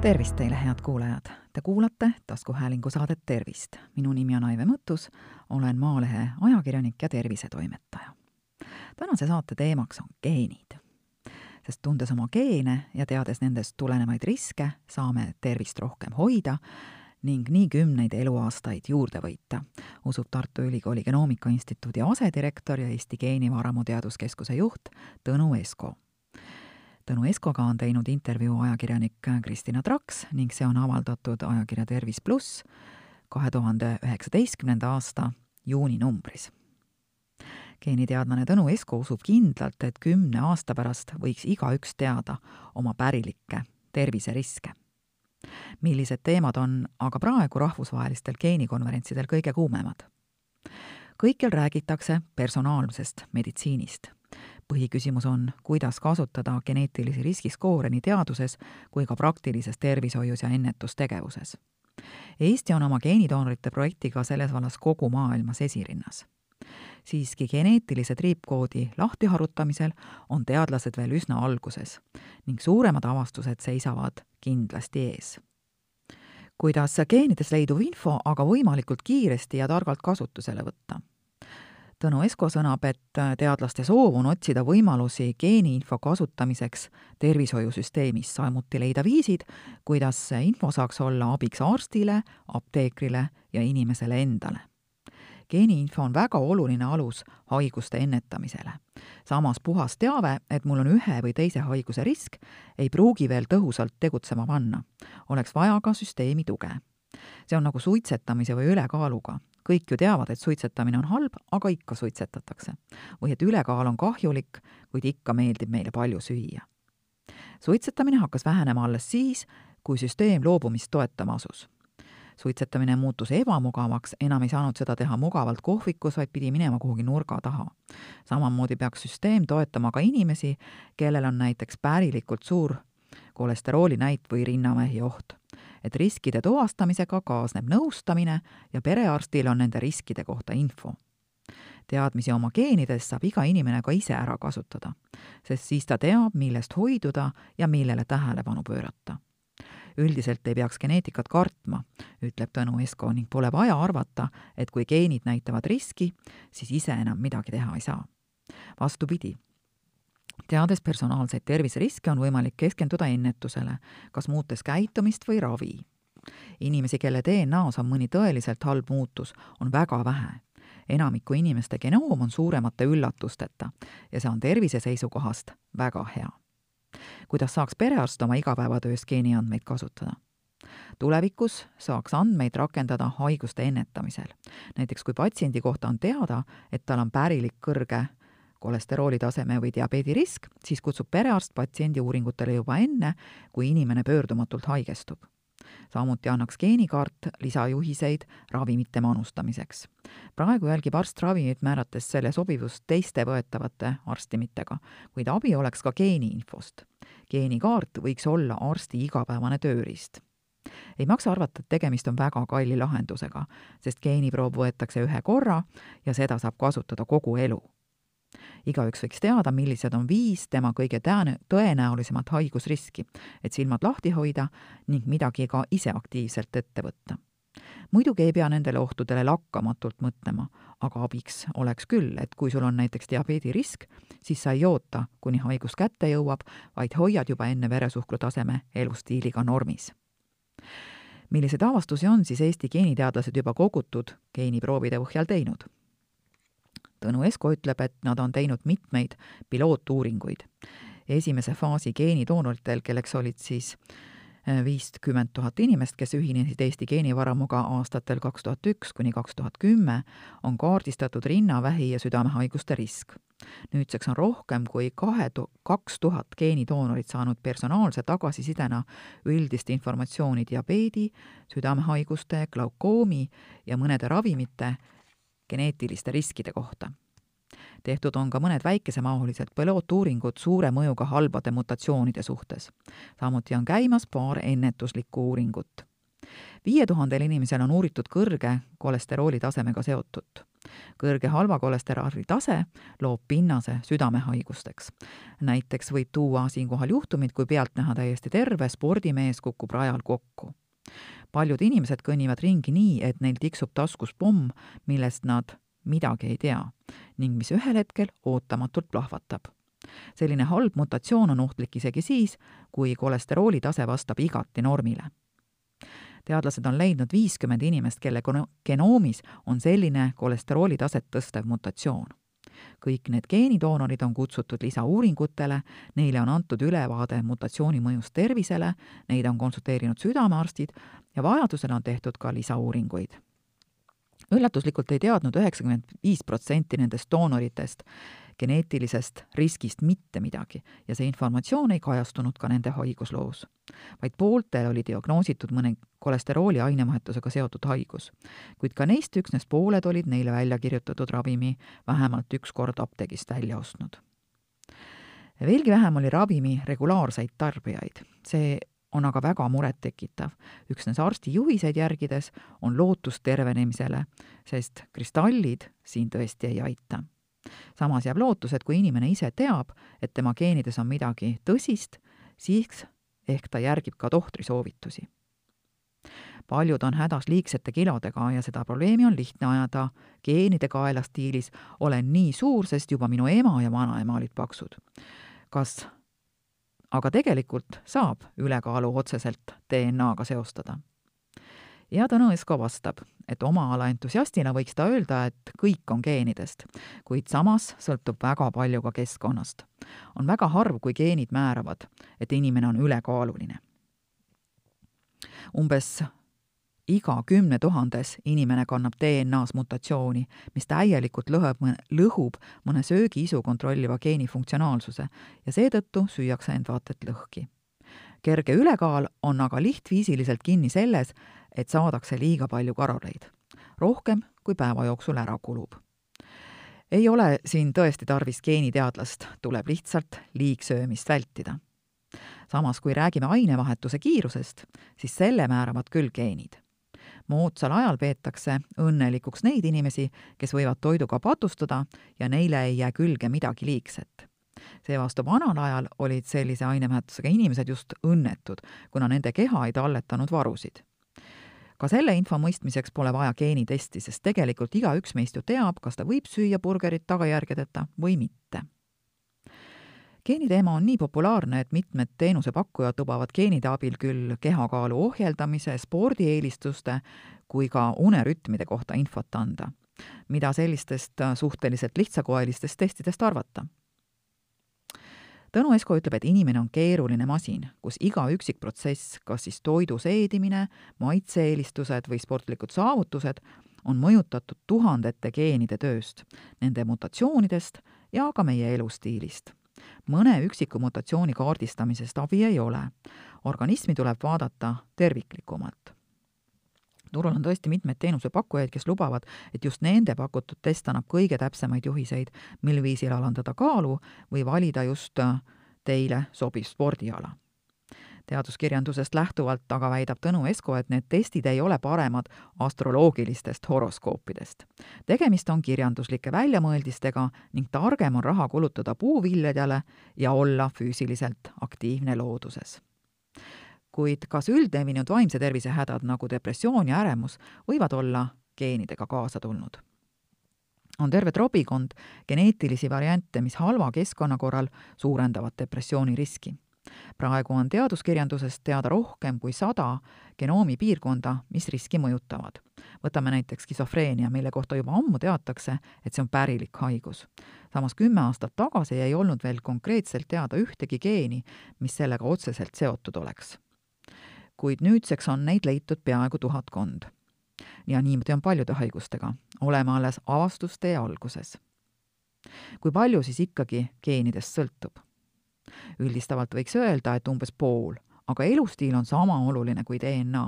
tervist teile, head kuulajad! Te kuulate taskuhäälingu saadet Tervist. minu nimi on Aive Mõttus, olen Maalehe ajakirjanik ja tervisetoimetaja. tänase saate teemaks on geenid. sest tundes oma geene ja teades nendest tulenevaid riske, saame tervist rohkem hoida ning nii kümneid eluaastaid juurde võita, usub Tartu Ülikooli Genoomika Instituudi asedirektor ja Eesti Geenivaramu Teaduskeskuse juht Tõnu Esko Tõnu Eskoga on teinud intervjuu ajakirjanik Kristina Traks ning see on avaldatud ajakirja Tervis pluss kahe tuhande üheksateistkümnenda aasta juuninumbris. geeniteadlane Tõnu Esko usub kindlalt, et kümne aasta pärast võiks igaüks teada oma pärilikke terviseriske. millised teemad on aga praegu rahvusvahelistel geenikonverentsidel kõige kuumemad? kõikjal räägitakse personaalsest meditsiinist põhiküsimus on, kuidas kasutada geneetilisi riskiskoore nii teaduses kui ka praktilises tervishoius ja ennetustegevuses. Eesti on oma geenidoonorite projektiga selles vallas kogu maailmas esirinnas. siiski geneetilise triipkoodi lahtiharutamisel on teadlased veel üsna alguses ning suuremad avastused seisavad kindlasti ees kuidas geenides leiduv info aga võimalikult kiiresti ja targalt kasutusele võtta Tõnu Esko sõnab, et teadlaste soov on otsida võimalusi geeniinfo kasutamiseks tervishoiusüsteemis, samuti leida viisid, kuidas see info saaks olla abiks arstile, apteekrile ja inimesele endale. geeniinfo on väga oluline alus haiguste ennetamisele. samas puhas teave, et mul on ühe või teise haiguse risk, ei pruugi veel tõhusalt tegutsema panna. oleks vaja ka süsteemi tuge see on nagu suitsetamise või ülekaaluga kõik ju teavad, et suitsetamine on halb, aga ikka suitsetatakse. või et ülekaal on kahjulik, kuid ikka meeldib meile palju süüa. suitsetamine hakkas vähenema alles siis, kui süsteem loobumist toetama asus. suitsetamine muutus ebamugavaks, enam ei saanud seda teha mugavalt kohvikus, vaid pidi minema kuhugi nurga taha. samamoodi peaks süsteem toetama ka inimesi, kellel on näiteks pärilikult suur kolesterooli näit või rinnavähi oht et riskide tuvastamisega kaasneb nõustamine ja perearstil on nende riskide kohta info. teadmisi oma geenidest saab iga inimene ka ise ära kasutada, sest siis ta teab, millest hoiduda ja millele tähelepanu pöörata üldiselt ei peaks geneetikat kartma, ütleb Tõnu Esko ning pole vaja arvata, et kui geenid näitavad riski, siis ise enam midagi teha ei saa. vastupidi, teades personaalseid terviseriske, on võimalik keskenduda ennetusele, kas muutes käitumist või ravi. inimesi, kelle DNA-s on mõni tõeliselt halb muutus, on väga vähe. enamiku inimeste genoom on suuremate üllatusteta ja see on tervise seisukohast väga hea. kuidas saaks perearst oma igapäevatöös geeniandmeid kasutada? tulevikus saaks andmeid rakendada haiguste ennetamisel. näiteks kui patsiendi kohta on teada, et tal on pärilik kõrge kolesterooli taseme või diabeedi risk, siis kutsub perearst patsiendi uuringutele juba enne, kui inimene pöördumatult haigestub. samuti annaks geenikaart lisajuhiseid ravimite manustamiseks. praegu jälgib arst ravimit määrates selle sobivust teiste võetavate arstimitega, kuid abi oleks ka geeniinfost. geenikaart võiks olla arsti igapäevane tööriist ei maksa arvata, et tegemist on väga kalli lahendusega, sest geeniproov võetakse ühe korra ja seda saab kasutada kogu elu igaüks võiks teada, millised on viis tema kõige tõene, tõenäolisemat haigusriski, et silmad lahti hoida ning midagi ka ise aktiivselt ette võtta. muidugi ei pea nendele ohtudele lakkamatult mõtlema, aga abiks oleks küll, et kui sul on näiteks diabeedirisk, siis sa ei oota, kuni haigus kätte jõuab, vaid hoiad juba enne veresuhkru taseme elustiiliga normis milliseid avastusi on siis Eesti geeniteadlased juba kogutud geeniproovide põhjal teinud? Tõnu Esko ütleb, et nad on teinud mitmeid pilootuuringuid. esimese faasi geenidoonoritel, kelleks olid siis äh, viiskümmend tuhat inimest, kes ühinesid Eesti geenivaramuga aastatel kaks tuhat üks kuni kaks tuhat kümme, on kaardistatud rinnavähi ja südamehaiguste risk. nüüdseks on rohkem kui kahe tu-, kaks tuhat geenidoonorit saanud personaalse tagasisidena üldist informatsiooni diabeedi, südamehaiguste, glaukoomi ja mõnede ravimite geneetiliste riskide kohta. tehtud on ka mõned väikesemahulised pilootuuringud suure mõjuga halbade mutatsioonide suhtes. samuti on käimas paar ennetuslikku uuringut. viie tuhandel inimesel on uuritud kõrge kolesterooli tasemega seotut. kõrge halva kolesterooli tase loob pinnase südamehaigusteks. näiteks võib tuua siinkohal juhtumid, kui pealtnäha täiesti terve spordimees kukub rajal kokku. Paljud inimesed kõnnivad ringi nii, et neil tiksub taskus pomm, millest nad midagi ei tea ning mis ühel hetkel ootamatult plahvatab. selline halb mutatsioon on ohtlik isegi siis, kui kolesterooli tase vastab igati normile teadlased on leidnud viiskümmend inimest, kelle genoomis on selline kolesterooli taset tõstev mutatsioon. Kõik need geenidoonorid on kutsutud lisauuringutele, neile on antud ülevaade mutatsiooni mõjust tervisele, neid on konsulteerinud südamearstid ja vajadusel on tehtud ka lisauuringuid. Üllatuslikult ei teadnud üheksakümmend viis protsenti nendest doonoritest geneetilisest riskist mitte midagi ja see informatsioon ei kajastunud ka nende haigusloos. vaid pooltel oli diagnoositud mõne kolesterooli ainevahetusega seotud haigus. kuid ka neist üksnes pooled olid neile välja kirjutatud ravimi vähemalt üks kord apteegist välja ostnud. veelgi vähem oli ravimi regulaarseid tarbijaid. see on aga väga murettekitav. üksnes arsti juhiseid järgides on lootus tervenemisele, sest kristallid siin tõesti ei aita. Samas jääb lootus, et kui inimene ise teab, et tema geenides on midagi tõsist, siis ehk ta järgib ka tohtri soovitusi. paljud on hädas liigsete kilodega ja seda probleemi on lihtne ajada geenide kaela stiilis olen nii suur, sest juba minu ema ja vanaema olid paksud. kas aga tegelikult saab ülekaalu otseselt DNA-ga seostada. Ja Tõnu Esko vastab, et oma ala entusiastina võiks ta öelda, et kõik on geenidest, kuid samas sõltub väga palju ka keskkonnast. on väga harv, kui geenid määravad, et inimene on ülekaaluline. umbes iga kümne tuhandes inimene kannab DNA-s mutatsiooni, mis täielikult lõheb, lõhub mõne söögiisu kontrolliva geeni funktsionaalsuse ja seetõttu süüakse end vaata et lõhki. kerge ülekaal on aga lihtviisiliselt kinni selles, et saadakse liiga palju kaloreid, rohkem kui päeva jooksul ära kulub ei ole siin tõesti tarvis geeniteadlast, tuleb lihtsalt liigsöömist vältida. samas, kui räägime ainevahetuse kiirusest, siis selle määravad küll geenid moodsal ajal peetakse õnnelikuks neid inimesi, kes võivad toiduga patustada ja neile ei jää külge midagi liigset. seevastu vanal ajal olid sellise ainevähetusega inimesed just õnnetud, kuna nende keha ei talletanud varusid. Ka selle info mõistmiseks pole vaja geenitesti, sest tegelikult igaüks meist ju teab, kas ta võib süüa burgerit tagajärgedeta või mitte geeniteema on nii populaarne, et mitmed teenusepakkujad lubavad geenide abil küll kehakaalu ohjeldamise, spordieelistuste kui ka unerütmide kohta infot anda. mida sellistest suhteliselt lihtsakoelistest testidest arvata? Tõnu Esko ütleb, et inimene on keeruline masin, kus iga üksik protsess, kas siis toidu seedimine, maitse-eelistused või sportlikud saavutused, on mõjutatud tuhandete geenide tööst, nende mutatsioonidest ja ka meie elustiilist mõne üksiku mutatsiooni kaardistamisest abi ei ole. organismi tuleb vaadata terviklikumalt. Turul on tõesti mitmeid teenusepakkujaid, kes lubavad, et just nende pakutud test annab kõige täpsemaid juhiseid, mil viisil alandada kaalu või valida just teile sobiv spordiala teaduskirjandusest lähtuvalt aga väidab Tõnu Esko, et need testid ei ole paremad astroloogilistest horoskoopidest. tegemist on kirjanduslike väljamõeldistega ning targem on raha kulutada puuviljadele ja olla füüsiliselt aktiivne looduses kuid kas üldlevinud vaimse tervise hädad nagu depressioon ja äremus võivad olla geenidega kaasa tulnud? on terve trobikond geneetilisi variante, mis halva keskkonna korral suurendavad depressiooni riski praegu on teaduskirjandusest teada rohkem kui sada genoomi piirkonda, mis riski mõjutavad. võtame näiteks skisofreenia, mille kohta juba ammu teatakse, et see on pärilik haigus. samas kümme aastat tagasi ei olnud veel konkreetselt teada ühtegi geeni, mis sellega otseselt seotud oleks. Kuid nüüdseks on neid leitud peaaegu tuhatkond. ja niimoodi on paljude haigustega, oleme alles avastustee alguses. kui palju siis ikkagi geenidest sõltub? üldistavalt võiks öelda, et umbes pool, aga elustiil on sama oluline kui DNA.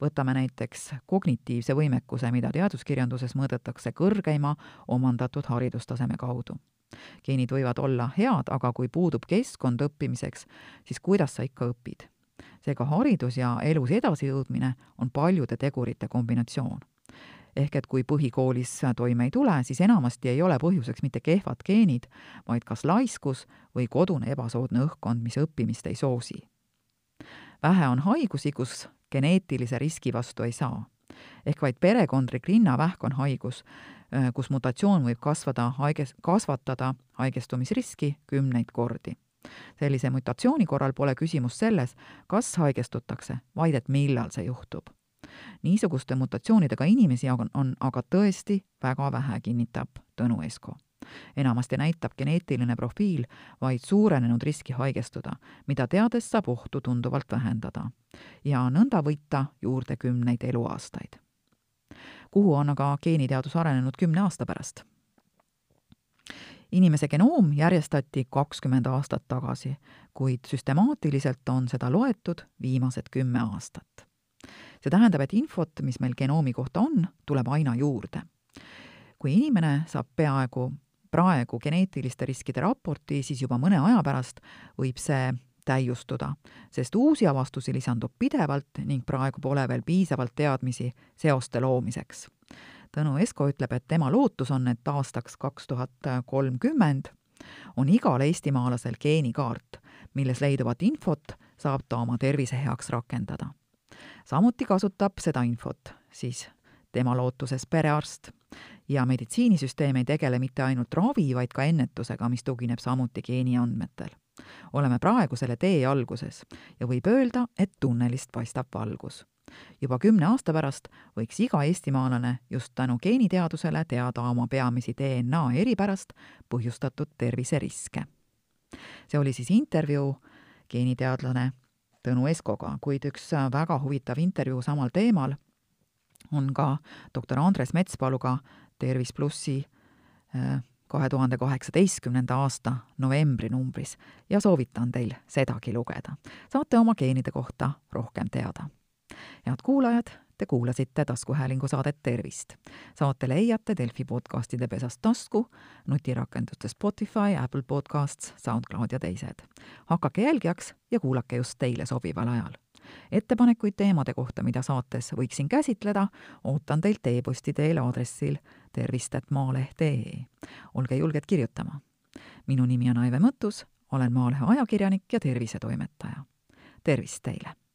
võtame näiteks kognitiivse võimekuse, mida teaduskirjanduses mõõdetakse kõrgeima omandatud haridustaseme kaudu. geenid võivad olla head, aga kui puudub keskkond õppimiseks, siis kuidas sa ikka õpid? Seega haridus ja elus edasijõudmine on paljude tegurite kombinatsioon ehk et kui põhikoolis toime ei tule, siis enamasti ei ole põhjuseks mitte kehvad geenid, vaid kas laiskus või kodune ebasoodne õhkkond, mis õppimist ei soosi. vähe on haigusi, kus geneetilise riski vastu ei saa. ehk vaid perekondlik rinnavähk on haigus, kus mutatsioon võib kasvada haiges, kasvatada haigestumisriski kümneid kordi sellise mutatsiooni korral pole küsimus selles, kas haigestutakse, vaid et millal see juhtub. niisuguste mutatsioonidega inimesi on, on aga tõesti väga vähe, kinnitab Tõnu Esko. enamasti näitab geneetiline profiil vaid suurenenud riski haigestuda, mida teades saab ohtu tunduvalt vähendada ja nõnda võita juurde kümneid eluaastaid. kuhu on aga geeniteadus arenenud kümne aasta pärast? Inimese genoom järjestati kakskümmend aastat tagasi, kuid süstemaatiliselt on seda loetud viimased kümme aastat. see tähendab, et infot, mis meil genoomi kohta on, tuleb aina juurde. kui inimene saab peaaegu praegu geneetiliste riskide raporti, siis juba mõne aja pärast võib see täiustuda, sest uusi avastusi lisandub pidevalt ning praegu pole veel piisavalt teadmisi seoste loomiseks Tõnu Esko ütleb, et tema lootus on, et aastaks kaks tuhat kolmkümmend on igal eestimaalasel geenikaart, milles leiduvat infot saab ta oma tervise heaks rakendada. samuti kasutab seda infot siis tema lootuses perearst ja meditsiinisüsteem ei tegele mitte ainult ravi, vaid ka ennetusega, mis tugineb samuti geeniandmetel. oleme praegu selle tee alguses ja võib öelda, et tunnelist paistab valgus juba kümne aasta pärast võiks iga eestimaalane just tänu geeniteadusele teada oma peamisi DNA eripärast põhjustatud terviseriske. see oli siis intervjuu geeniteadlane Tõnu Eskoga, kuid üks väga huvitav intervjuu samal teemal on ka doktor Andres Metspaluga Tervis plussi äh, kahe tuhande kaheksateistkümnenda aasta novembrinumbris ja soovitan teil sedagi lugeda. saate oma geenide kohta rohkem teada head kuulajad, te kuulasite taskuhäälingu saadet Tervist. saate leiate Delfi podcastide pesast tasku, nutirakenduste Spotify, Apple Podcasts, SoundCloud ja teised. hakake jälgijaks ja kuulake just teile sobival ajal. ettepanekuid teemade kohta, mida saates võiksin käsitleda, ootan teilt e-posti teel aadressil tervist.maaleht.ee. olge julged kirjutama. minu nimi on Aive Mõttus, olen Maalehe ajakirjanik ja tervisetoimetaja. tervist teile!